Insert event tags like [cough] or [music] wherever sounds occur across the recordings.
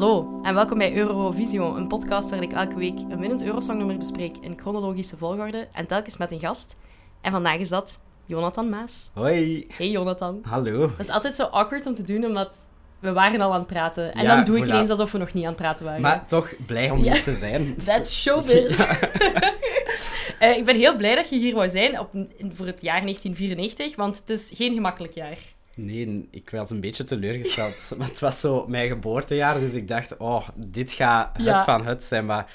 Hallo en welkom bij Eurovision, een podcast waar ik elke week een winnend Eurosongnummer bespreek in chronologische volgorde en telkens met een gast. En vandaag is dat Jonathan Maas. Hoi. Hey Jonathan. Hallo. Dat is altijd zo awkward om te doen, omdat we waren al aan het praten. En Ja, dan doe ik ineens alsof we nog niet aan het praten waren. Maar toch blij om Ja. hier te zijn. [laughs] That's showbiz. [laughs] Eh, ik ben heel blij dat je hier wou zijn op, voor het jaar 1994, want het is geen gemakkelijk jaar. Nee, ik was een beetje teleurgesteld. [laughs] Want het was zo mijn geboortejaar, dus ik dacht, oh, dit gaat het Ja. van het zijn. Maar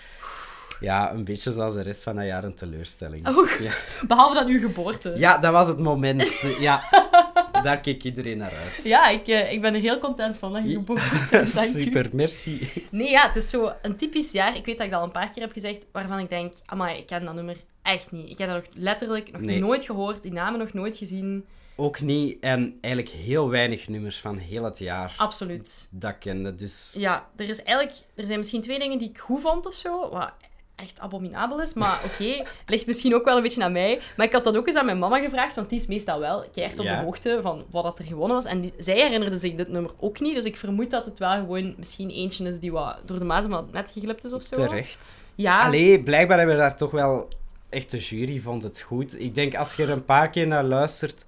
ja, een beetje zoals de rest van het jaar een teleurstelling. Oh, [laughs] Ja. behalve dan uw geboorte. ja, dat was het moment. Ja, [laughs] daar keek iedereen naar uit. Ja, ik, eh, ik ben er heel content van dat je geboren bent. U. Super, merci. Nee, ja, het is zo een typisch jaar. Ik weet dat ik dat al een paar keer heb gezegd, waarvan ik denk, amai, ik ken dat nummer echt niet. Ik heb dat nog letterlijk nog Nee. nooit gehoord, die namen nog nooit gezien. Ook niet, en eigenlijk heel weinig nummers van heel het jaar Absoluut. dat kende. Dus Ja, er, is eigenlijk, er zijn misschien twee dingen die ik goed vond of zo, wat echt abominabel is, maar oké, [laughs] ligt misschien ook wel een beetje aan mij. Maar ik had dat ook eens aan mijn mama gevraagd, want die is meestal wel keihard op Ja. de hoogte van wat dat er gewonnen was. En die, zij herinnerde zich dit nummer ook niet, dus ik vermoed dat het wel gewoon misschien eentje is die wat door de mazen wat net geglipt is of zo. terecht. Ja, Allee, blijkbaar hebben we daar toch wel... Echt, de jury vond het goed. Ik denk, als je er een paar keer naar luistert,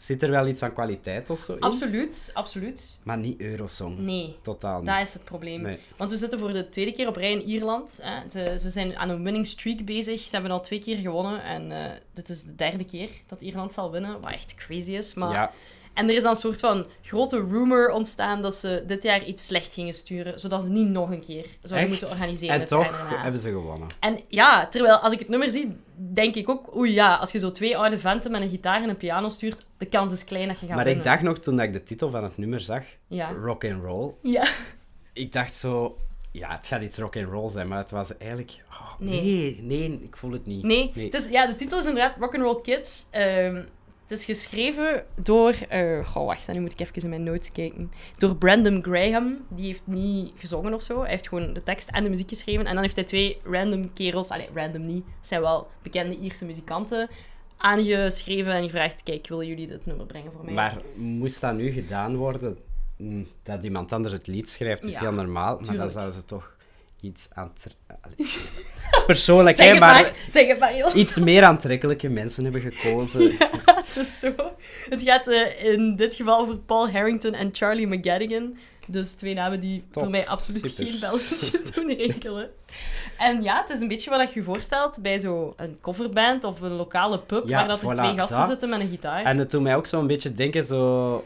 zit er wel iets van kwaliteit of zo in. absoluut, absoluut. Maar niet Eurosong. Nee. Totaal niet. Dat is het probleem. Nee. Want we zitten voor de tweede keer op rij in Ierland. Hè. Ze, ze zijn aan een winning streak bezig. Ze hebben al twee keer gewonnen. En eh, dit is de derde keer dat Ierland zal winnen. Wat echt crazy is. Maar... Ja, En er is dan een soort van grote rumor ontstaan dat ze dit jaar iets slecht gingen sturen. Zodat ze niet nog een keer zouden moeten organiseren. En het toch daarna. hebben ze gewonnen. En ja, terwijl als ik het nummer zie, denk ik ook... Oei ja, als je zo twee oude venten met een gitaar en een piano stuurt, de kans is klein dat je gaat maar ik dacht nog, toen ik de titel van het nummer zag, Ja. rock and roll, Ja. ik dacht zo... Ja, het gaat iets rock and roll zijn, maar het was eigenlijk... oh, Nee. nee. nee, ik voel het niet. Nee, Nee. Het is, ja, de titel is inderdaad Rock'n'Roll Kids. Ehm, het is geschreven door... goh, wacht, nu moet ik even in mijn notes kijken. Door Brandon Graham. Die heeft niet gezongen of zo. Hij heeft gewoon de tekst en de muziek geschreven. En dan heeft hij twee random kerels... Allee, random niet. Het zijn wel bekende Ierse muzikanten. Aangeschreven en gevraagd... Kijk, willen jullie dit nummer brengen voor mij? Maar moest dat nu gedaan worden, mm, dat iemand anders het lied schrijft, is Ja, heel normaal. Maar dan zouden ze toch iets aantrekkelijke... [laughs] Het is persoonlijk, hè, maar maar, maar iets meer aantrekkelijke mensen hebben gekozen. [laughs] [laughs] Het is zo. Het gaat eh, in dit geval over Paul Harrington en Charlie McGadigan. Dus twee namen die Top. voor mij absoluut Super. geen belletje doen rinkelen. En ja, het is een beetje wat je je voorstelt bij zo'n coverband of een lokale pub Ja, waar dat er voilà, twee gasten dat. zitten met een gitaar. En het doet mij ook zo'n beetje denken, zo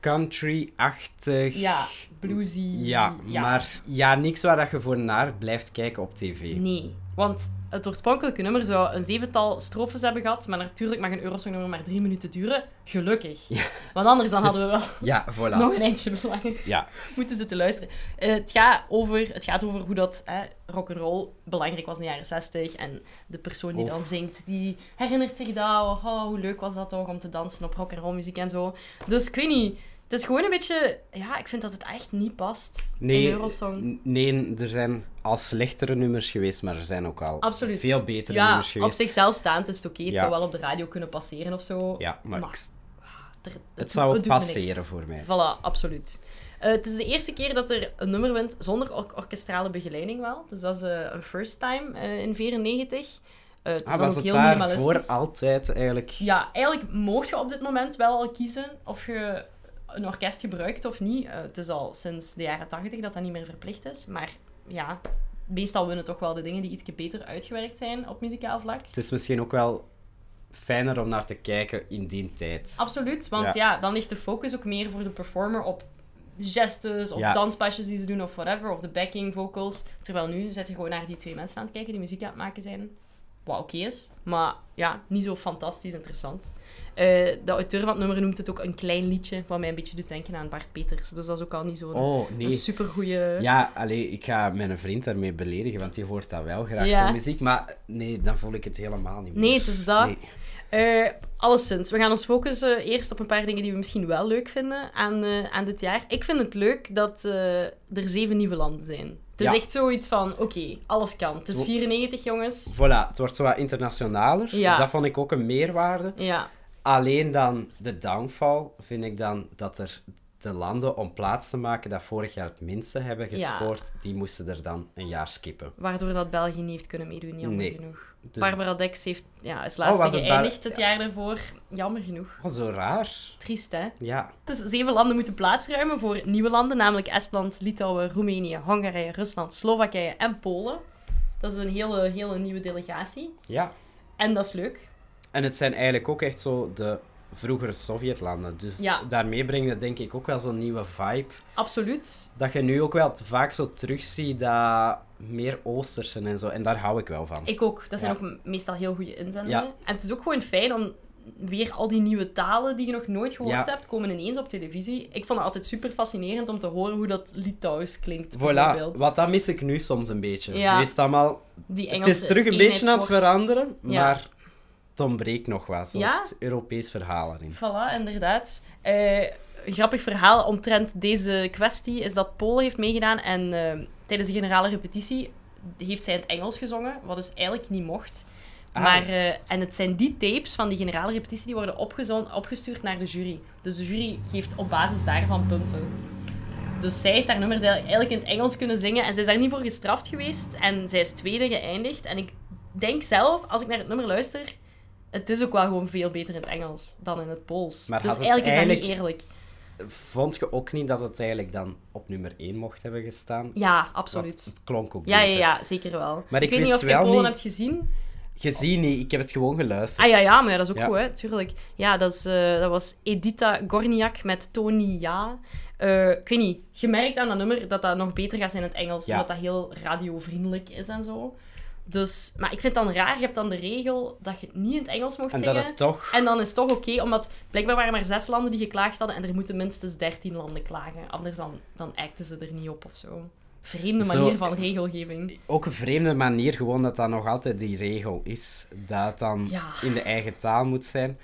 country-achtig. Ja, bluesy. Ja, maar ja, niks waar dat je voor naar blijft kijken op tv. Nee, want het oorspronkelijke nummer zou een zevental strofes hebben gehad, maar natuurlijk mag een Eurosongnummer maar drie minuten duren. Gelukkig. Want anders dan Dus- hadden we wel Ja, [laughs] voilà. nog een eindje langer Ja, moeten zitten luisteren. Eh, het, gaat over, het gaat over hoe dat eh, rock'n'roll belangrijk was in de jaren 60. En de persoon die Oh. dan zingt, die herinnert zich dat. Oh, hoe leuk was dat toch om te dansen op rock'n'roll muziek en zo. Dus ik weet niet. Het is gewoon een beetje... Ja, ik vind dat het echt niet past nee, in Eurosong. nee, er zijn al slechtere nummers geweest, maar er zijn ook al Absoluut. veel betere ja, nummers op geweest. zichzelf staand is het oké. Het Ja. zou wel op de radio kunnen passeren of zo. Ja, maar Maar ik- Er- het zou niks. passeren voor mij. Voilà, absoluut. Eh, het is de eerste keer dat er een nummer wint zonder or- orkestrale begeleiding wel. Dus dat is eh, een first time eh, in 94. Eh, het is Ah, dan was ook het heel minimalistisch. voor altijd eigenlijk? Ja, eigenlijk mocht je op dit moment wel al kiezen of je een orkest gebruikt of niet. Het is al sinds de jaren 80 dat dat niet meer verplicht is. Maar ja, meestal winnen toch wel de dingen die iets beter uitgewerkt zijn op muzikaal vlak. Het is misschien ook wel fijner om naar te kijken in die tijd. Absoluut, want ja. dan ligt de focus ook meer voor de performer op gestes of Ja. danspasjes die ze doen of whatever, of de backing vocals. Terwijl nu zit je gewoon naar die twee mensen aan het kijken die muziek aan het maken zijn. Wat oké is, maar ja, niet zo fantastisch interessant. Eh, de auteur van het nummer noemt het ook een klein liedje, wat mij een beetje doet denken aan Bart Peters. Dus dat is ook al niet zo'n Oh, nee. supergoeie... Ja, allee, ik ga mijn vriend daarmee beledigen, want die hoort dat wel graag, Ja. zo'n muziek. Maar nee, dan voel ik het helemaal niet meer. Nee, het is dat. Nee. Eh, alleszins, we gaan ons focussen eerst op een paar dingen die we misschien wel leuk vinden aan, eh, aan dit jaar. Ik vind het leuk dat er zeven nieuwe landen zijn. Het is echt zoiets van, oké, alles kan. Het is Zo- 94, jongens. Voilà, het wordt zo wat internationaler. Ja. Dat vond ik ook een meerwaarde. Ja, Alleen dan de downfall vind ik dan dat er de landen om plaats te maken dat vorig jaar het minste hebben Ja. gescoord, die moesten er dan een jaar skippen. Waardoor dat België niet heeft kunnen meedoen, jammer Nee. genoeg. Dus, Barbara Dex heeft, ja, is Oh, laatste was het Bar- geëindigd het jaar ervoor. Jammer genoeg. oh, zo raar. Triest, hè? Ja, Dus zeven landen moeten plaatsruimen voor nieuwe landen, namelijk Estland, Litouwen, Roemenië, Hongarije, Rusland, Slowakije en Polen. Dat is een hele, hele nieuwe delegatie. ja. En dat is leuk. En het zijn eigenlijk ook echt zo de vroegere Sovjetlanden. Dus Ja. daarmee breng je denk ik ook wel zo'n nieuwe vibe. Absoluut. Dat je nu ook wel vaak zo terugziet dat meer Oostersen en zo. En daar hou ik wel van. Ik ook. Dat zijn Ja. ook meestal heel goede inzendingen. Ja. En het is ook gewoon fijn om weer al die nieuwe talen die je nog nooit gehoord hebt, komen ineens op televisie. Ik vond het altijd super fascinerend om te horen hoe dat Litouws klinkt, Voilà, wat dat mis ik nu soms een beetje. Ja. Nu is het allemaal... Die Het is terug een beetje aan het veranderen, maar het ontbreekt nog wat. Zo Ja? het Europees verhaal erin. Voilà, inderdaad. Een grappig verhaal omtrent deze kwestie is dat Polen heeft meegedaan en eh, tijdens de generale repetitie heeft zij in het Engels gezongen, wat dus eigenlijk niet mocht. Ah. Maar, eh, en het zijn die tapes van die generale repetitie die worden opgestuurd naar de jury. Dus de jury geeft op basis daarvan punten. Dus zij heeft haar nummers eigenlijk in het Engels kunnen zingen en zij is daar niet voor gestraft geweest. En zij is tweede geëindigd. En ik denk zelf, als ik naar het nummer luister, het is ook wel gewoon veel beter in het Engels dan in het Pools. Maar dus eigenlijk is dat niet eerlijk. Vond je ook niet dat het eigenlijk dan op nummer 1 mocht hebben gestaan? Ja, Want absoluut. het klonk ook Ja, ja, beter. ja, zeker wel. Maar ik weet niet of je Polen niet- hebt gezien. Gezien niet, ik heb het gewoon geluisterd. Ah ja, ja, maar ja, dat is ook Ja. goed, hè, tuurlijk. Ja, dat, is, eh, dat was Edita Gorniak met Tony Ja. Eh, ik weet niet, je merkt aan dat nummer dat dat nog beter gaat zijn in het Engels, Ja. omdat dat heel radiovriendelijk is en zo. Dus, maar ik vind het dan raar, je hebt dan de regel dat je het niet in het Engels mocht En zingen. dat het toch... En dan is het toch oké, omdat blijkbaar waren maar zes landen die geklaagd hadden en er moeten minstens dertien landen klagen. Anders dan, dan eikten ze er niet op of zo. Vreemde Zo- manier van regelgeving. Ook een vreemde manier, gewoon dat dat nog altijd die regel is. Dat het dan Ja. in de eigen taal moet zijn.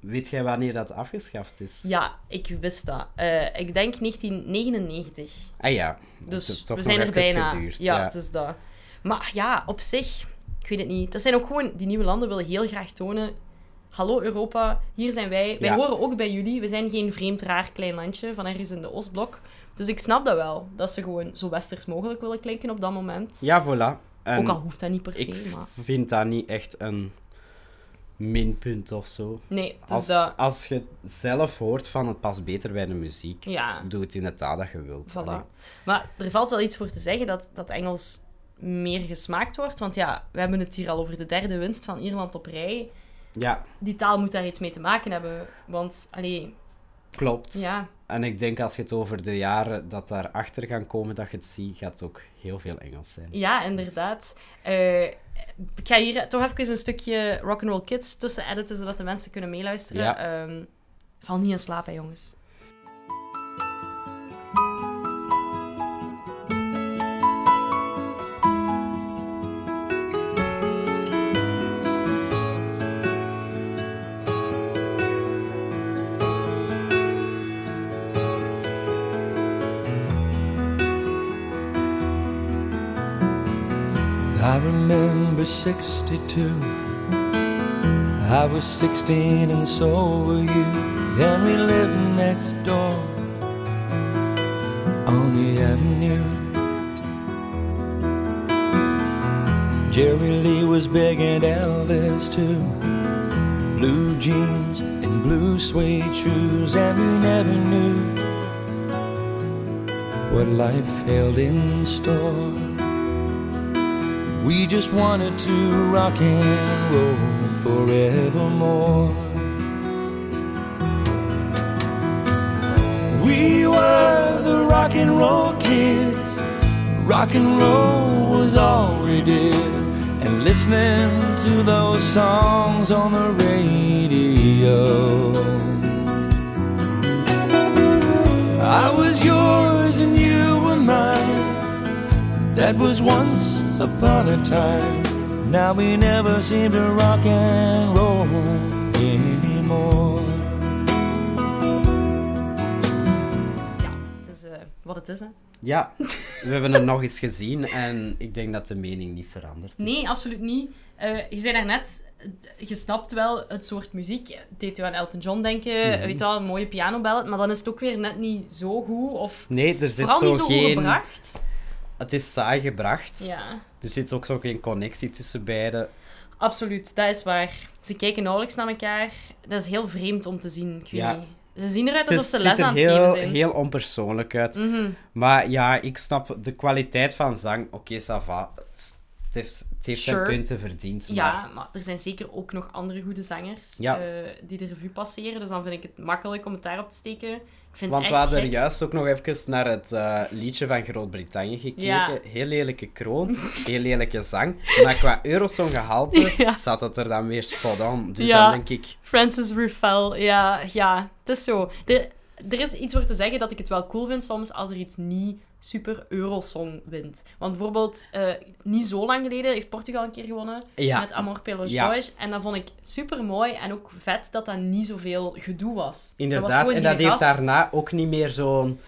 Weet jij wanneer dat afgeschaft is? Ja, ik wist dat. Eh, ik denk 1999. Ah ja. Dus we zijn er bijna. geduurd, ja, ja. het is dat. Maar ja, op zich, ik weet het niet. Dat zijn ook gewoon, die nieuwe landen willen heel graag tonen. Hallo Europa, hier zijn wij. Wij Ja. horen ook bij jullie. We zijn geen vreemd raar klein landje van ergens in de Oostblok. Dus ik snap dat wel. Dat ze gewoon zo westers mogelijk willen klinken op dat moment. Ja, voilà. En ook al hoeft dat niet per se. ik maar... vind dat niet echt een minpunt of zo. Nee, dus Als, dat... als je zelf hoort van het past beter bij de muziek, Ja, doe het in de taal dat je wilt. Voilà. Maar er valt wel iets voor te zeggen dat, dat Engels meer gesmaakt wordt. Want ja, we hebben het hier al over de derde winst van Ierland op rij. Ja, Die taal moet daar iets mee te maken hebben. Want, allee, klopt. ja, En ik denk als je het over de jaren dat daarachter gaan komen, dat je het ziet, gaat het ook heel veel Engels zijn. ja inderdaad. Eh, ik ga hier toch even een stukje Rock'n'Roll Kids tussen editen, zodat de mensen kunnen meeluisteren. Ja. Ehm, val niet in slaap, hè, jongens. I remember 62. I was 16 and so were you. And we lived next door on the avenue. Jerry Lee was big and Elvis too. Blue jeans and blue suede shoes, and we never knew what life held in store. We just wanted to rock and roll forevermore. We were the rock and roll kids. Rock and roll was all we did. And listening to those songs on the radio. I was yours and you were mine. That was once upon a time. Now we never seem to rock and roll anymore. Ja, het is eh, wat het is, hè. Ja, [laughs] we hebben het nog eens gezien en ik denk dat de mening niet verandert. is. Nee, absoluut niet. Eh, je zei daarnet, je snapt wel het soort muziek. Het deed je aan Elton John denken. Mhm. Weet je wel, een mooie pianoballad. Maar dan is het ook weer net niet zo goed. Of Nee, er zit vooral zo niet zo goed geen... gebracht. Het is saai gebracht. Ja, Er zit ook zo geen connectie tussen beiden. absoluut. Dat is waar. Ze kijken nauwelijks naar elkaar. Dat is heel vreemd om te zien. Ik weet Ja. niet. Ze zien eruit alsof ze les aan het heel, geven zijn. heel onpersoonlijk uit. Mhm. Maar ja, ik snap de kwaliteit van zang. Oké, ça va. Het heeft, het heeft Sure. zijn punten verdiend. Maar Ja, maar er zijn zeker ook nog andere goede zangers Ja. eh, die de revue passeren. Dus dan vind ik het makkelijk om het daarop te steken. Ik vind Want het we echt hadden gek. juist ook nog even naar het eh, liedje van Groot-Brittannië gekeken. Ja. Heel lelijke kroon, [laughs] heel lelijke zang. Maar qua Eurosong gehalte [laughs] Ja. staat het er dan weer spot on. Dus Ja. dan denk ik... Francis Ruffel, ja, ja, het is zo. Er, er is iets voor te zeggen dat ik het wel cool vind soms als er iets niet super Eurosong wint. Want bijvoorbeeld, eh, niet zo lang geleden heeft Portugal een keer gewonnen Ja. met Amor Pelos Ja. Dois. En dat vond ik super mooi en ook vet dat dat niet zoveel gedoe was. Dat was Inderdaad, en dat heeft daarna ook niet meer zo'n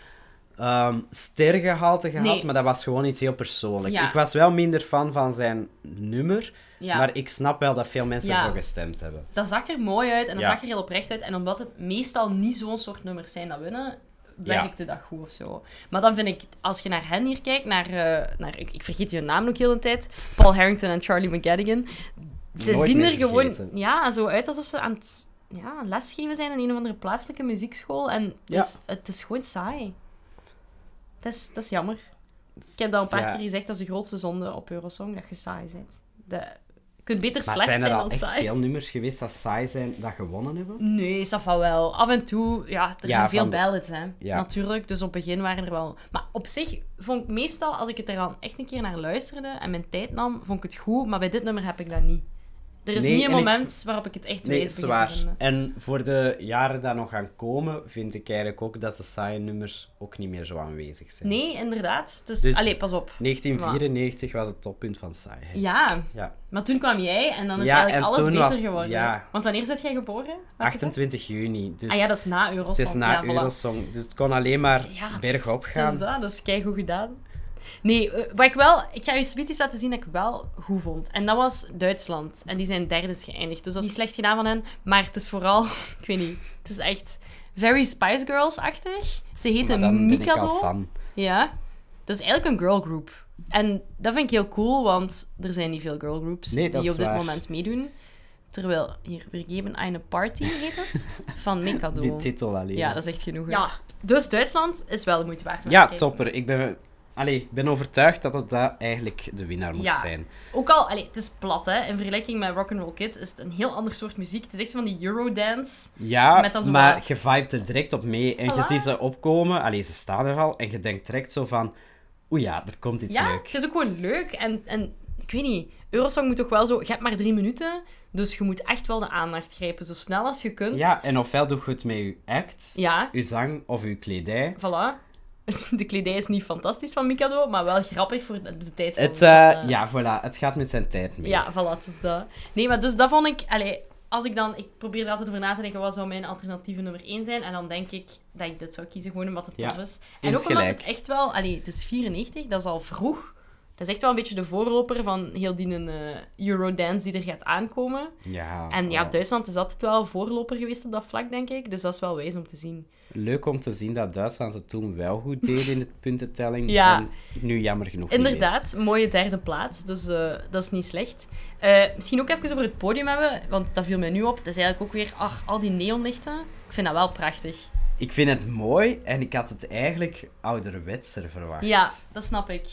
ehm stergehalte gehad, Nee. maar dat was gewoon iets heel persoonlijk. Ja. Ik was wel minder fan van zijn nummer, Ja. maar ik snap wel dat veel mensen Ja. ervoor gestemd hebben. dat zag er mooi uit en dat zag er heel oprecht uit. En omdat het meestal niet zo'n soort nummers zijn dat winnen, werkte dat goed of zo. Maar dan vind ik, als je naar hen hier kijkt, naar, eh, naar ik, ik vergeet je naam ook heel de tijd, Paul Harrington en Charlie McGadigan, ze Nooit zien er gewoon ja, zo uit alsof ze aan het ja, lesgeven zijn in een of andere plaatselijke muziekschool. En het, Ja. is, het is gewoon saai. Dat is, dat is jammer. Ik heb dat een paar Ja. keer gezegd, dat is de grootste zonde op Eurosong, dat je saai bent. De, kunt beter Maar slecht zijn er zijn al dan echt saai. veel nummers geweest dat saai zijn, dat gewonnen hebben? Nee, dat wel. Af en toe, ja, er Ja, zijn veel ballads, hè. Ja. Natuurlijk, dus op het begin waren er wel... Maar op zich vond ik meestal, als ik het er dan echt een keer naar luisterde en mijn tijd nam, vond ik het goed. Maar bij dit nummer heb ik dat niet. Er is Nee, niet een ik- moment waarop ik het echt Nee, te zwaar. En voor de jaren die nog gaan komen, vind ik eigenlijk ook dat de saaie nummers ook niet meer zo aanwezig zijn. Nee, inderdaad. Dus, Dus- allee, pas op. 1994 was het toppunt van saaiheid. Ja, Ja. maar toen kwam jij en dan is Ja, eigenlijk en alles beter was- geworden. ja. Want wanneer zit jij geboren? Welke dag? 28 juni. Dus Ah ja, dat is na Eurosong. het is na ja, voilà. Eurosong. Dus het kon alleen maar is- bergop gaan. is dat, dus kijk hoe gedaan. Nee, eh, wat ik wel... Ik ga je zoiets iets laten zien dat ik wel goed vond. En dat was Duitsland. En die zijn derde geëindigd. Dus dat is niet slecht gedaan van hen. Maar het is vooral... [laughs] Ik weet niet. Het is echt very Spice Girls-achtig. Ze heten dan ben ik al Mikado. fan. Ja. Dus eigenlijk een girlgroup. En dat vind ik heel cool, want er zijn niet veel girlgroups Nee, dat die op dit waar. moment meedoen. Terwijl, hier, we geven een party, heet het, [laughs] van Mikado. Die titel alleen. Ja, dat is echt genoeg. hè. Ja, dus Duitsland is wel de moeite waard. om Ja, naar te kijken. topper. Ik ben, allee, ik ben overtuigd dat het dat eigenlijk de winnaar moest Ja. zijn. Ook al, allee, het is plat hè. In vergelijking met Rock'n'Roll Kids is het een heel ander soort muziek. Het is echt zo van die Eurodance. Ja, Met dan zo maar wat- je vibet er direct op mee. En je ziet ze opkomen. Allee, ze staan er al. En je denkt direct zo van... Oeh ja, er komt iets Ja, leuk. het is ook gewoon leuk. En, en ik weet niet, Eurosong moet toch wel zo... Je hebt maar drie minuten, dus je moet echt wel de aandacht grijpen. Zo snel als je kunt. Ja, en ofwel doe je het met je act, Ja, je zang of je kledij. voilà. [laughs] De kledij is niet fantastisch van Mikado, maar wel grappig voor de, de tijd van... Het, eh, ja, voilà. Het gaat met zijn tijd mee. Ja, voilà, het is dat. Nee, maar dus dat vond ik... Allee, als ik dan... Ik probeer er altijd over na te denken, wat zou mijn alternatieve nummer 1 zijn? En dan denk ik dat ik dit zou kiezen, gewoon omdat het Ja, tof is. En ook omdat het echt wel... Allee, het is 94, dat is al vroeg. Dat is echt wel een beetje de voorloper van heel die eh, Eurodance die er gaat aankomen. Ja, En ja. Duitsland is altijd wel voorloper geweest op dat vlak, denk ik. Dus dat is wel wijs om te zien. Leuk om te zien dat Duitsland het toen wel goed deed in de puntentelling. Ja. En nu jammer genoeg. Inderdaad, mooie derde plaats, dus eh, dat is niet slecht. Eh, misschien ook even over het podium hebben, want dat viel mij nu op. Het is eigenlijk ook weer, ach, al die neonlichten. Ik vind dat wel prachtig. Ik vind het mooi en ik had het eigenlijk ouderwetser verwacht. Ja, dat snap ik.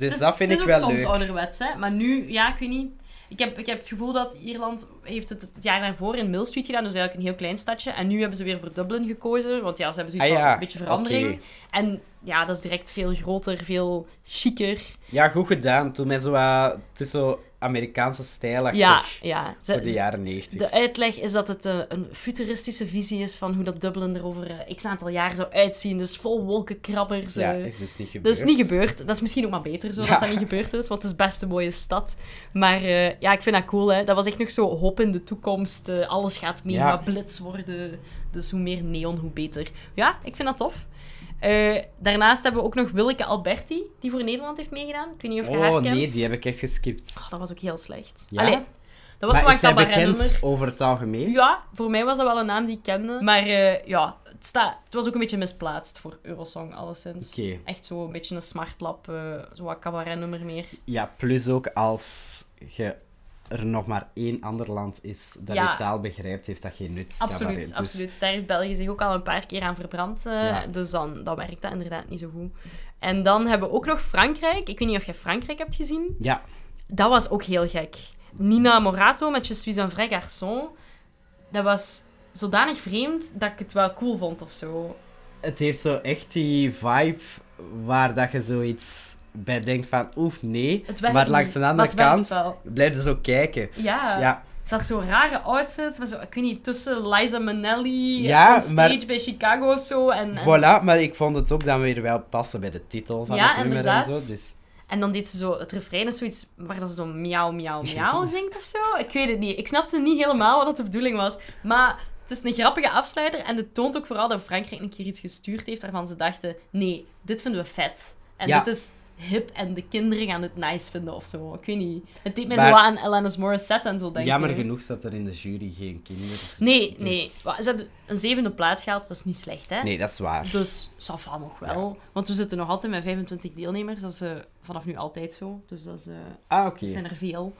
Dus Het is- dat vind het ik is ook wel soms leuk. ouderwets, hè. Maar nu, ja, ik weet niet. Ik heb, ik heb het gevoel dat Ierland heeft het het jaar daarvoor in Mill Street gedaan, dus eigenlijk een heel klein stadje. En nu hebben ze weer voor Dublin gekozen, want ja, ze hebben zoiets Ah, van een beetje verandering. En ja, dat is direct veel groter, veel chiquer. Ja, goed gedaan. Toen met zo, het is zo Amerikaanse stijlachtig Ja, ja. Ze- voor de jaren 90. De uitleg is dat het eh, een futuristische visie is van hoe dat Dublin er over eh, x aantal jaar zou uitzien. Dus vol wolkenkrabbers. Ja, eh. is dus niet gebeurd. dat is niet gebeurd. Dat is misschien ook maar beter zo Ja. dat dat niet gebeurd is, want het is best een mooie stad. Maar ja, ik vind dat cool. Hè. Dat was echt nog zo hoop in de toekomst. alles gaat mega Ja. blitz worden. Dus hoe meer neon, hoe beter. Ja, ik vind dat tof. Eh, daarnaast hebben we ook nog Willeke Alberti, die voor Nederland heeft meegedaan. Ik weet niet of je haar Oh kent. nee, die heb ik echt geskipt. Oh, dat was ook heel slecht. Ja? Allee, Dat was maar is hij bekend over het algemeen? Ja, voor mij was dat wel een naam die ik kende. Maar eh, ja, het, het was ook een beetje misplaatst voor Eurosong, alleszins. Echt zo een beetje een smartlap, eh zo wat cabaretnummer meer. Ja, plus ook als je er nog maar één ander land is dat Ja. je taal begrijpt, heeft dat geen nut. Absoluut. Dus- absoluut. Daar heeft België zich ook al een paar keer aan verbrand. eh, Ja. Dus dan, dan werkt dat inderdaad niet zo goed. En dan hebben we ook nog Frankrijk. Ik weet niet of je Frankrijk hebt gezien. Ja, Dat was ook heel gek. Nina Morato met Je suis un vrai garçon. Dat was zodanig vreemd dat ik het wel cool vond of zo. het heeft zo echt die vibe waar dat je zoiets bij denkt van, oef, nee. Het Maar langs de andere kant je zo kijken. Ja. Ja, Ze had zo'n rare outfit, maar zo, ik weet niet, tussen Liza Minnelli Ja, on stage maar- bij Chicago of zo. En, en, voilà. Maar ik vond het ook dan weer wel passen bij de titel van Ja, het nummer inderdaad. en zo. Dus en dan deed ze zo, het refrein is zoiets waar dat ze zo miauw, miauw, miauw [laughs] zingt of zo. Ik weet het niet. Ik snapte niet helemaal wat dat de bedoeling was. Maar het is een grappige afsluiter en het toont ook vooral dat Frankrijk een keer iets gestuurd heeft waarvan ze dachten, nee, dit vinden we vet. En Ja. dit is hip en de kinderen gaan het nice vinden of zo. Ik weet niet. Het deed mij Maar- zo aan Alanis Morissette en zo denken. jammer genoeg zat er in de jury geen kinderen. Nee, Dus- nee. Ze hebben een zevende plaats gehaald, dat is niet slecht, hè? Nee, dat is waar. Dus ça va nog wel. Want we zitten nog altijd met 25 deelnemers. Dat is eh, vanaf nu altijd zo. Dus dat, is, eh, Ah, oké. dat zijn er veel.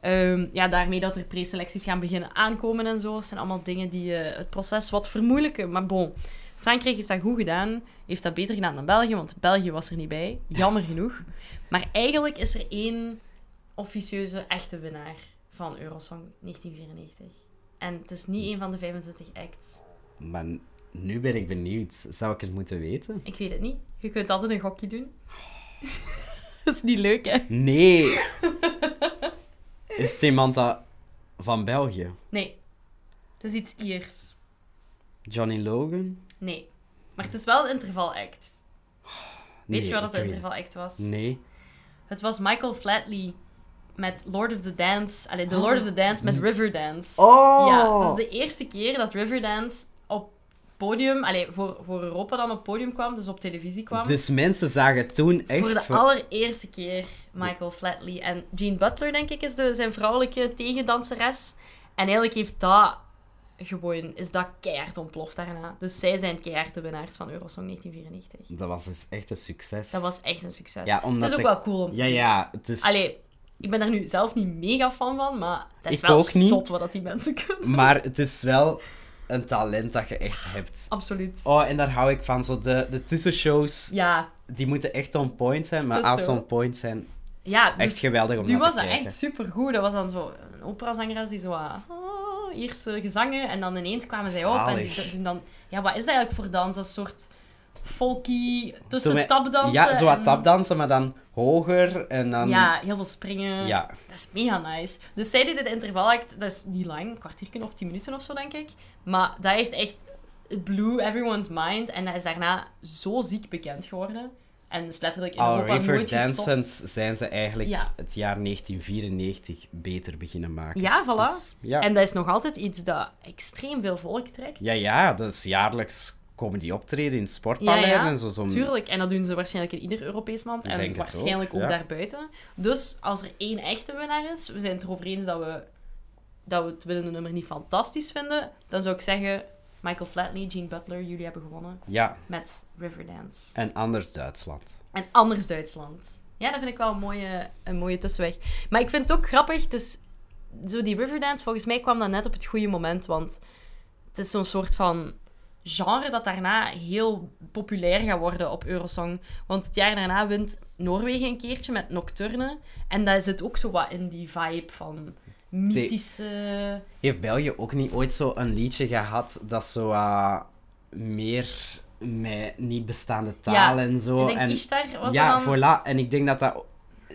Ehm, ja, daarmee dat er preselecties gaan beginnen aankomen en zo. Dat zijn allemaal dingen die eh, het proces wat vermoeilijken. Maar bon, Frankrijk heeft dat goed gedaan. Heeft dat beter gedaan dan België, want België was er niet bij. Jammer genoeg. Maar eigenlijk is er één officieuze echte winnaar van Eurosong 1994. En het is niet één van de 25 acts. Maar nu ben ik benieuwd. Zou ik het moeten weten? Ik weet het niet. Je kunt altijd een gokje doen. [laughs] dat is niet leuk, hè? Nee. is het iemand dat van België? Nee. Het is iets Iers. Johnny Logan? Nee. Maar het is wel een intervalact. Weet Nee, je wat het een weet- intervalact was? Nee. Het was Michael Flatley met Lord of the Dance. Allee, The Lord of the Dance met Riverdance. Oh! Ja, dat is de eerste keer dat Riverdance op podium, allee, voor, voor Europa dan op podium kwam, dus op televisie kwam. Dus mensen zagen toen echt... voor de van- allereerste keer Michael Flatley. En Jean Butler, denk ik, is de, zijn vrouwelijke tegendanseres. En eigenlijk heeft dat gewoon, is dat keihard ontploft daarna. Dus zij zijn keihard de winnaars van Eurosong 1994. Dat was dus echt een succes. Dat was echt een succes. Ja, het omdat is ook wel cool om te Ja, zien. ja. Het is... Allee, ik ben daar nu zelf niet mega fan van, maar dat is Ik wel ook niet. zot wat dat die mensen kunnen. Maar het is wel een talent dat je echt hebt. Absoluut. Oh, en daar hou ik van. Zo de, de tussenshows, Ja, die moeten echt on point zijn. Maar Dat als ze on point zijn, ja dus echt geweldig om nu naar was te dat kijken. echt supergoed. Dat was dan zo een operazangeres die zo... ah, Ierse gezangen en dan ineens kwamen zij op en die doen dan... Ja, wat is dat eigenlijk voor dans? Dat soort folky tussen Toen wij- tapdansen Ja, zo wat en- tapdansen, maar dan hoger en dan... Ja, heel veel springen. Ja. Dat is mega nice. Dus zij deden de intervalact, dat is niet lang, een kwartiertje of tien minuten of zo, denk ik. Maar dat heeft echt... Het blew everyone's mind. En dat is daarna zo ziek bekend geworden. En is letterlijk in Al Europa River nooit gestopt. Dancers zijn ze eigenlijk Ja. het jaar 1994 beter beginnen maken. Ja, voilà. Dus, ja. En dat is nog altijd iets dat extreem veel volk trekt. ja, ja, dus jaarlijks komen die optreden in Ja, ja. en zo. zo Tuurlijk, en dat doen ze waarschijnlijk in ieder Europees land. Ik En waarschijnlijk ook, ook, daarbuiten. Dus als er één echte winnaar is, we zijn het erover eens dat we, dat we het winnende nummer niet fantastisch vinden, dan zou ik zeggen, Michael Flatley, Gene Butler, jullie hebben gewonnen Ja, met Riverdance. en anders Duitsland. En anders Duitsland. Ja, dat vind ik wel een mooie, een mooie tussenweg. Maar ik vind het ook grappig, het is, zo die Riverdance, volgens mij kwam dat net op het goede moment, want het is zo'n soort van genre dat daarna heel populair gaat worden op Eurosong. Want het jaar daarna wint Noorwegen een keertje met Nocturne. En dat zit ook zo wat in die vibe van mythische... Heeft België ook niet ooit zo een liedje gehad dat zo eh, meer met niet bestaande taal en zo? Ik denk en, Ishtar was ja, dat dan... voilà. En ik denk dat dat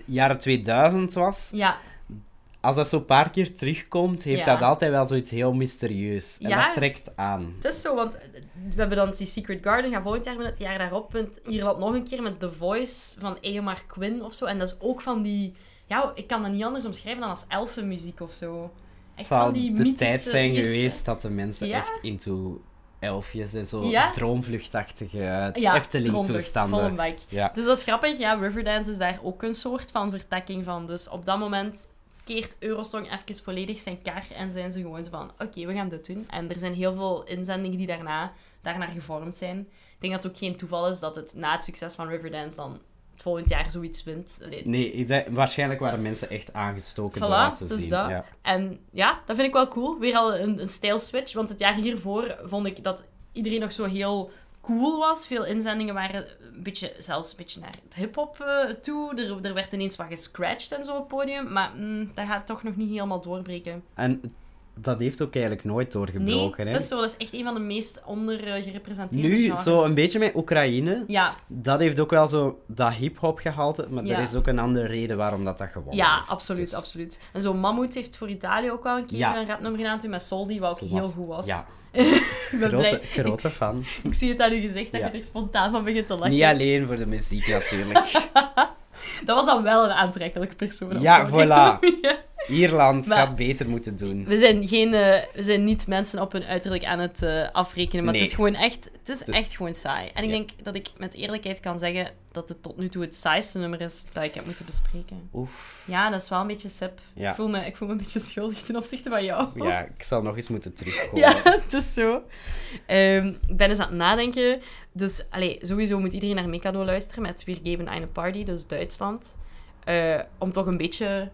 jaren 2000 was. Ja, Als dat zo een paar keer terugkomt, heeft Ja. dat altijd wel zoiets heel mysterieus. En Ja. dat trekt aan. Het is zo, want we hebben dan die Secret Garden gaan volgend jaar met het jaar daarop. wint Ierland nog een keer met The Voice van Eomar Quinn of zo. En dat is ook van die... Ja, ik kan dat niet anders omschrijven dan als elfenmuziek of zo. Het Echt van die de tijd zijn geweest dat de mensen Ja? echt into elfjes en zo Ja? droomvluchtachtige Ja, Efteling-toestanden. Ja. Dus dat is grappig. Ja, Riverdance is daar ook een soort van vertakking van. Dus op dat moment keert Eurosong even volledig zijn kar en zijn ze gewoon zo van, oké, we gaan dit doen. En er zijn heel veel inzendingen die daarna daarnaar gevormd zijn. Ik denk dat het ook geen toeval is dat het na het succes van Riverdance dan het volgend jaar zoiets wint. Allee, Nee, ik denk- waarschijnlijk waren mensen echt aangestoken Voilà, door dat te is zien. dat. Ja. En ja, dat vind ik wel cool. Weer al een, een stijlswitch. Want het jaar hiervoor vond ik dat iedereen nog zo heel cool was. Veel inzendingen waren een beetje, zelfs een beetje naar het hip-hop eh, toe. Er, er werd ineens wat gescratcht en zo op het podium. Maar mm, dat gaat toch nog niet helemaal doorbreken. En dat heeft ook eigenlijk nooit Nee, doorgebroken. hè? dat is zo. Dat is echt een van de meest ondergerepresenteerde Nu, genres. zo een beetje met Oekraïne, Ja, dat heeft ook wel zo dat hip-hop gehalte, maar Ja. er is ook een andere reden waarom dat, dat gewonnen ja heeft. absoluut, Dus absoluut. En zo Mammoet heeft voor Italië ook wel een keer Ja. een rapnummer gedaan toen met Soldi, wat ook heel goed was. Ja, [laughs] ik ben grote, blij. grote fan. Ik zie het aan u gezegd dat Ja. je er spontaan van begint te lachen. Niet alleen voor de muziek natuurlijk. [laughs] Dat was dan wel een aantrekkelijk persoon. Ja, voilà. Ierland Maar- gaat beter moeten doen. We zijn, geen, eh, we zijn niet mensen op hun uiterlijk aan het eh, afrekenen, maar Nee. het is gewoon echt, het is echt gewoon saai. En ik Ja. denk dat ik met eerlijkheid kan zeggen dat het tot nu toe het saaiste nummer is dat ik heb moeten bespreken. Oef. Ja, dat is wel een beetje sip. Ja. Ik, voel me, ik voel me een beetje schuldig ten opzichte van jou. Ja, ik zal nog eens moeten terugkomen. Ja, het is zo. Ehm, ik ben eens aan het nadenken. Dus allee, sowieso moet iedereen naar Mikado luisteren met Wir geben eine Party, dus Duitsland. Eh, om toch een beetje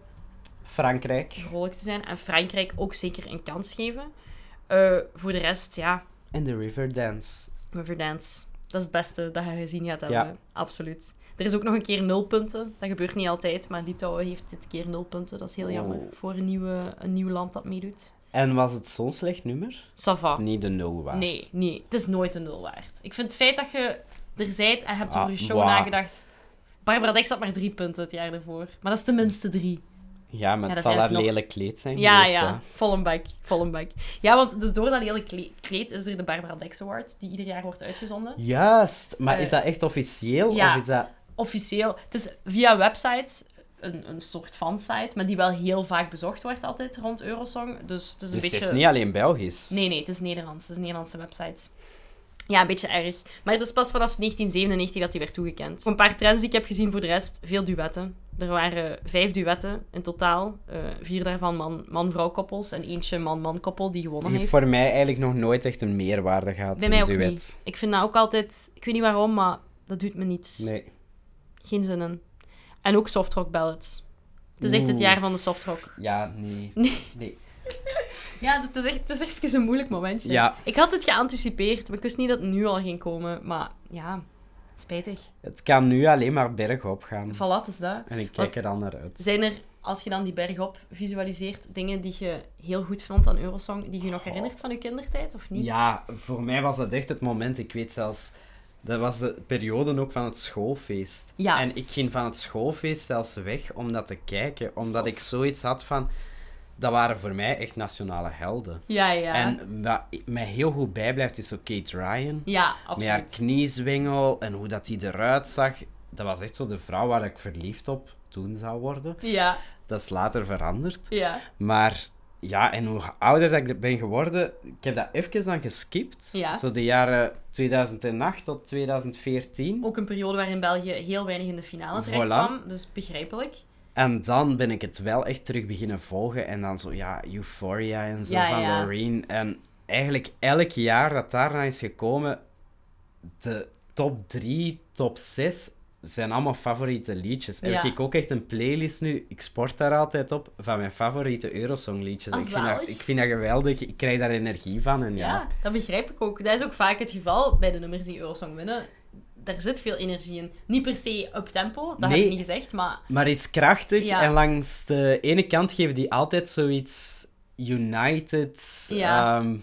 Frankrijk. vrolijk te zijn. En Frankrijk ook zeker een kans geven. Eh, voor de rest, ja, En de Riverdance. Riverdance. Dat is het beste dat je gezien gaat hebben. Ja. Absoluut. Er is ook nog een keer nul punten. Dat gebeurt niet altijd, maar Litouwen heeft dit keer nul punten. Dat is heel jammer Oh. voor een, nieuwe, een nieuw land dat meedoet. En was het zo'n slecht nummer? Ça va. Niet de nul waard. Nee, nee, het is nooit een nul waard. Ik vind het feit dat je er zijt en hebt Ah, over je show waar. nagedacht. Barbara Dex had maar drie punten het jaar ervoor. Maar dat is tenminste drie. Ja, maar Ja, het zal haar nog- lelijk kleed zijn Ja, geweest, ja. hè. Vol een bak. Vol een bak. Ja, want dus door dat hele kle- kleed is er de Barbara Dex Award, die ieder jaar wordt uitgezonden. Juist. Maar Eh, is dat echt officieel? ja. Of is dat... Officieel. Het is via websites, een, een soort fansite, maar die wel heel vaak bezocht wordt altijd rond Eurosong. Dus het is een Dus beetje... het is niet alleen Belgisch? Nee, nee, het is Nederlands. Het is een Nederlandse website. Ja, een beetje erg. Maar het is pas vanaf 1997 dat die werd toegekend. Een paar trends die ik heb gezien voor de rest. Veel duetten. Er waren vijf duetten in totaal. Eh, vier daarvan man- man-vrouw koppels en eentje man-man koppel die gewonnen Die heeft. voor mij eigenlijk nog nooit echt een meerwaarde gehad. Bij mij ook duet. niet. Ik vind dat ook altijd... Ik weet niet waarom, maar dat doet me niets. Nee. Geen zin in. En ook softrock ballads. Het is echt het jaar van de softrock. Ja, nee. [laughs] Nee. nee. Ja, het is echt, het is echt even een moeilijk momentje. Ja. Ik had het geanticipeerd, maar ik wist niet dat het nu al ging komen. Maar ja, spijtig. Het kan nu alleen maar bergop gaan. Voilà, is dat. En ik kijk Want- er dan naar uit. Zijn er, als je dan die berg op visualiseert, dingen die je heel goed vond aan Eurosong, die je nog herinnert van je kindertijd, of niet? Ja, voor mij was dat echt het moment. Ik weet zelfs... Dat was de periode ook van het schoolfeest. Ja. En ik ging van het schoolfeest zelfs weg om dat te kijken. Omdat Zot. ik zoiets had van... Dat waren voor mij echt nationale helden. Ja, ja. En wat mij heel goed bijblijft is zo Kate Ryan. Ja, Met haar absoluut. kniezwengel en hoe dat die eruit zag. Dat was echt zo de vrouw waar ik verliefd op toen zou worden. Ja, Dat is later veranderd. ja. Maar ja, en hoe ouder dat ik ben geworden, ik heb dat even dan geskipt. Ja. Zo de jaren 2008 tot 2014. Ook een periode waarin België heel weinig in de finale terecht Voilà. kwam, dus begrijpelijk. En dan ben ik het wel echt terug beginnen volgen. En dan zo, ja, Euphoria en zo Ja, van ja. Loreen. En eigenlijk elk jaar dat daarna is gekomen, de top 3, top 6 zijn allemaal favoriete liedjes. Ja. Heb ik ook echt een playlist nu, ik sport daar altijd op, van mijn favoriete Eurosong liedjes. Ah, ik, vind dat, ik vind dat geweldig, ik krijg daar energie van. En Ja. ja, dat begrijp ik ook. Dat is ook vaak het geval bij de nummers die Eurosong winnen. Daar zit veel energie in. Niet per se up tempo, dat heb ik niet gezegd, maar Maar iets krachtig. Ja. En langs de ene kant geven die altijd zoiets united. Ja. ehm,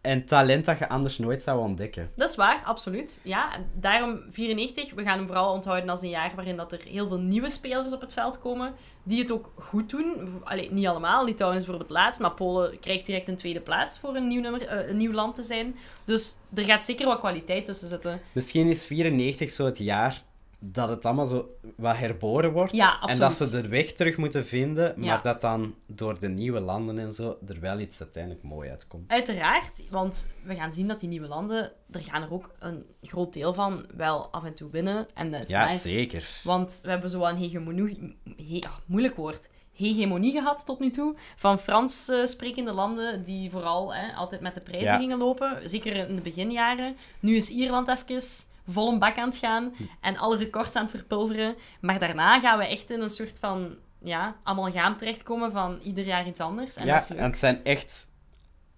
en talent dat je anders nooit zou ontdekken. dat is waar, absoluut. Ja, en daarom 94. We gaan hem vooral onthouden als een jaar waarin dat er heel veel nieuwe spelers op het veld komen, die het ook goed doen. Allee, niet allemaal. Litouwen is bijvoorbeeld laatst, maar Polen krijgt direct een tweede plaats voor een nieuw, nummer, eh, een nieuw land te zijn. Dus er gaat zeker wat kwaliteit tussen zitten. Misschien is 94 zo het jaar dat het allemaal zo wat herboren wordt. Ja, en dat ze de weg terug moeten vinden. Maar Ja. dat dan door de nieuwe landen en zo er wel iets uiteindelijk mooi uitkomt. Uiteraard, want we gaan zien dat die nieuwe landen, er gaan er ook een groot deel van wel af en toe winnen. En dat is Ja, nice. zeker. Want we hebben zo een hegemonie... He, ah, moeilijk woord. hegemonie gehad tot nu toe. Van Frans eh, sprekende landen die vooral hè, altijd met de prijzen Ja. gingen lopen. Zeker in de beginjaren. Nu is Ierland even vol een bak aan het gaan en alle records aan het verpulveren. Maar daarna gaan we echt in een soort van ja, amalgaam terechtkomen van ieder jaar iets anders. En ja, dat is leuk. en het zijn echt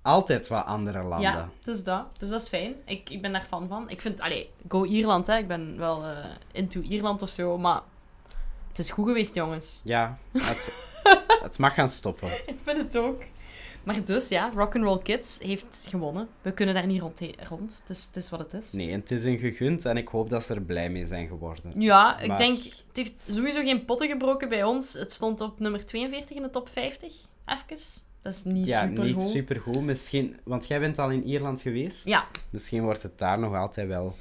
altijd wat andere landen. Ja, is dat. Dus dat is fijn. Ik, ik ben daar fan van. Ik vind, allee, go Ierland, hè. Ik ben wel eh, into Ierland of zo, maar het is goed geweest, jongens. Ja, het, [laughs] het mag gaan stoppen. Ik vind het ook. Maar dus, ja, Rock'n'Roll Kids heeft gewonnen. We kunnen daar niet rond. rond. Het, is, het is wat het is. Nee, en het is een gegund en ik hoop dat ze er blij mee zijn geworden. Ja, ik denk... Het heeft sowieso geen potten gebroken bij ons. Het stond op nummer 42 in de top 50. Even. Dat is niet ja, super niet goed. supergoed. Misschien, want jij bent al in Ierland geweest. Ja, Misschien wordt het daar nog altijd wel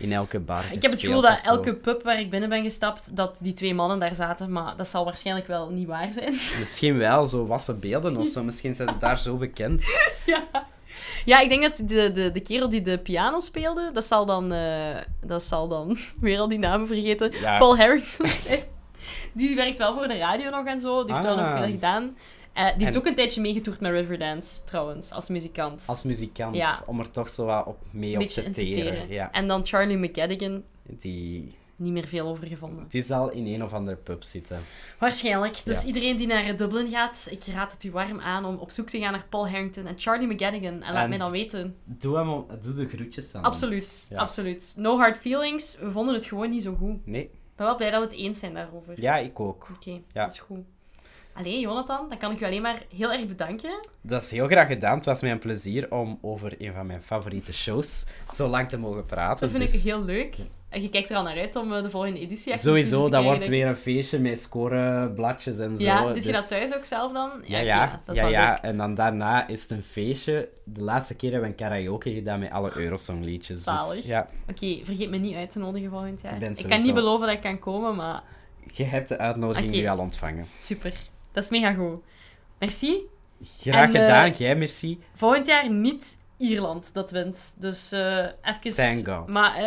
in elke bar ik heb het gevoel dat elke pub waar ik binnen ben gestapt, dat die twee mannen daar zaten. Maar dat zal waarschijnlijk wel niet waar zijn. [laughs] Misschien wel, zo wassen beelden of zo. Misschien zijn ze daar zo bekend. Ja, ik denk dat de, de, de kerel die de piano speelde, dat zal dan... eh, dat zal dan... [laughs] Weer al die namen vergeten. Ja. Paul Harrington [laughs] zijn. Die werkt wel voor de radio nog en zo. Die heeft wel nog Ah. veel gedaan. Eh, die heeft ook een tijdje meegetoerd met Riverdance, trouwens, als muzikant. Als muzikant, Ja. om er toch zo wat op mee op te teren. teren. Ja. En dan Charlie McGadigan, Die, niet meer veel over gevonden. die zal in een of andere pub zitten. Waarschijnlijk. Dus Ja. iedereen die naar Dublin gaat, ik raad het u warm aan om op zoek te gaan naar Paul Harrington en Charlie McGadigan. En laat mij dan weten. Doe, hem doe de groetjes aan Absoluut. Ja. absoluut. No hard feelings. We vonden het gewoon niet zo goed. Nee, Ik ben wel blij dat we het eens zijn daarover. ja, ik ook. Oké, dat is goed. Allee, Jonathan, dan kan ik u alleen maar heel erg bedanken. Dat is heel graag gedaan. Het was mij een plezier om over een van mijn favoriete shows zo lang te mogen praten. Dat vind Dus ik heel leuk. En je kijkt er al naar uit om eh, de volgende editie Sowieso, dat wordt weer een feestje met scorebladjes en zo. Ja, dus je Dus- dat thuis ook zelf dan? Ja, oké, ja, dat is ja, ja. En dan daarna is het een feestje. De laatste keer hebben we een karaoke gedaan met alle Eurosong-liedjes. Zalig. Dus, ja, Oké, vergeet me niet uit te nodigen volgend jaar. Ik kan niet beloven dat ik kan komen, maar je hebt de uitnodiging Oké. nu al ontvangen. super. Dat is mega goed. Merci. Graag En, eh, gedaan, jij merci. Volgend jaar niet Ierland dat wint. Dus eh even... Thank God. Maar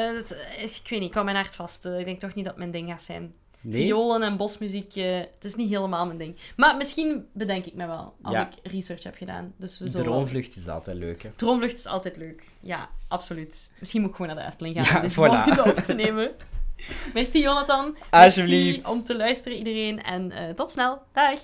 is- ik weet niet, ik hou mijn hart vast. Ik denk toch niet dat mijn ding gaat zijn. Nee? Violen en bosmuziek, het is niet helemaal mijn ding. Maar misschien bedenk ik me wel, als Ja. ik research heb gedaan. Dus we Droomvlucht is altijd leuk, hè. Droomvlucht is altijd leuk. Ja, absoluut. Misschien moet ik gewoon naar de Efteling gaan Ja, om dit voilà. volgende op te nemen. [laughs] Merci, Jonathan. Alsjeblieft. Merci om te luisteren, iedereen. En eh, tot snel. Dag.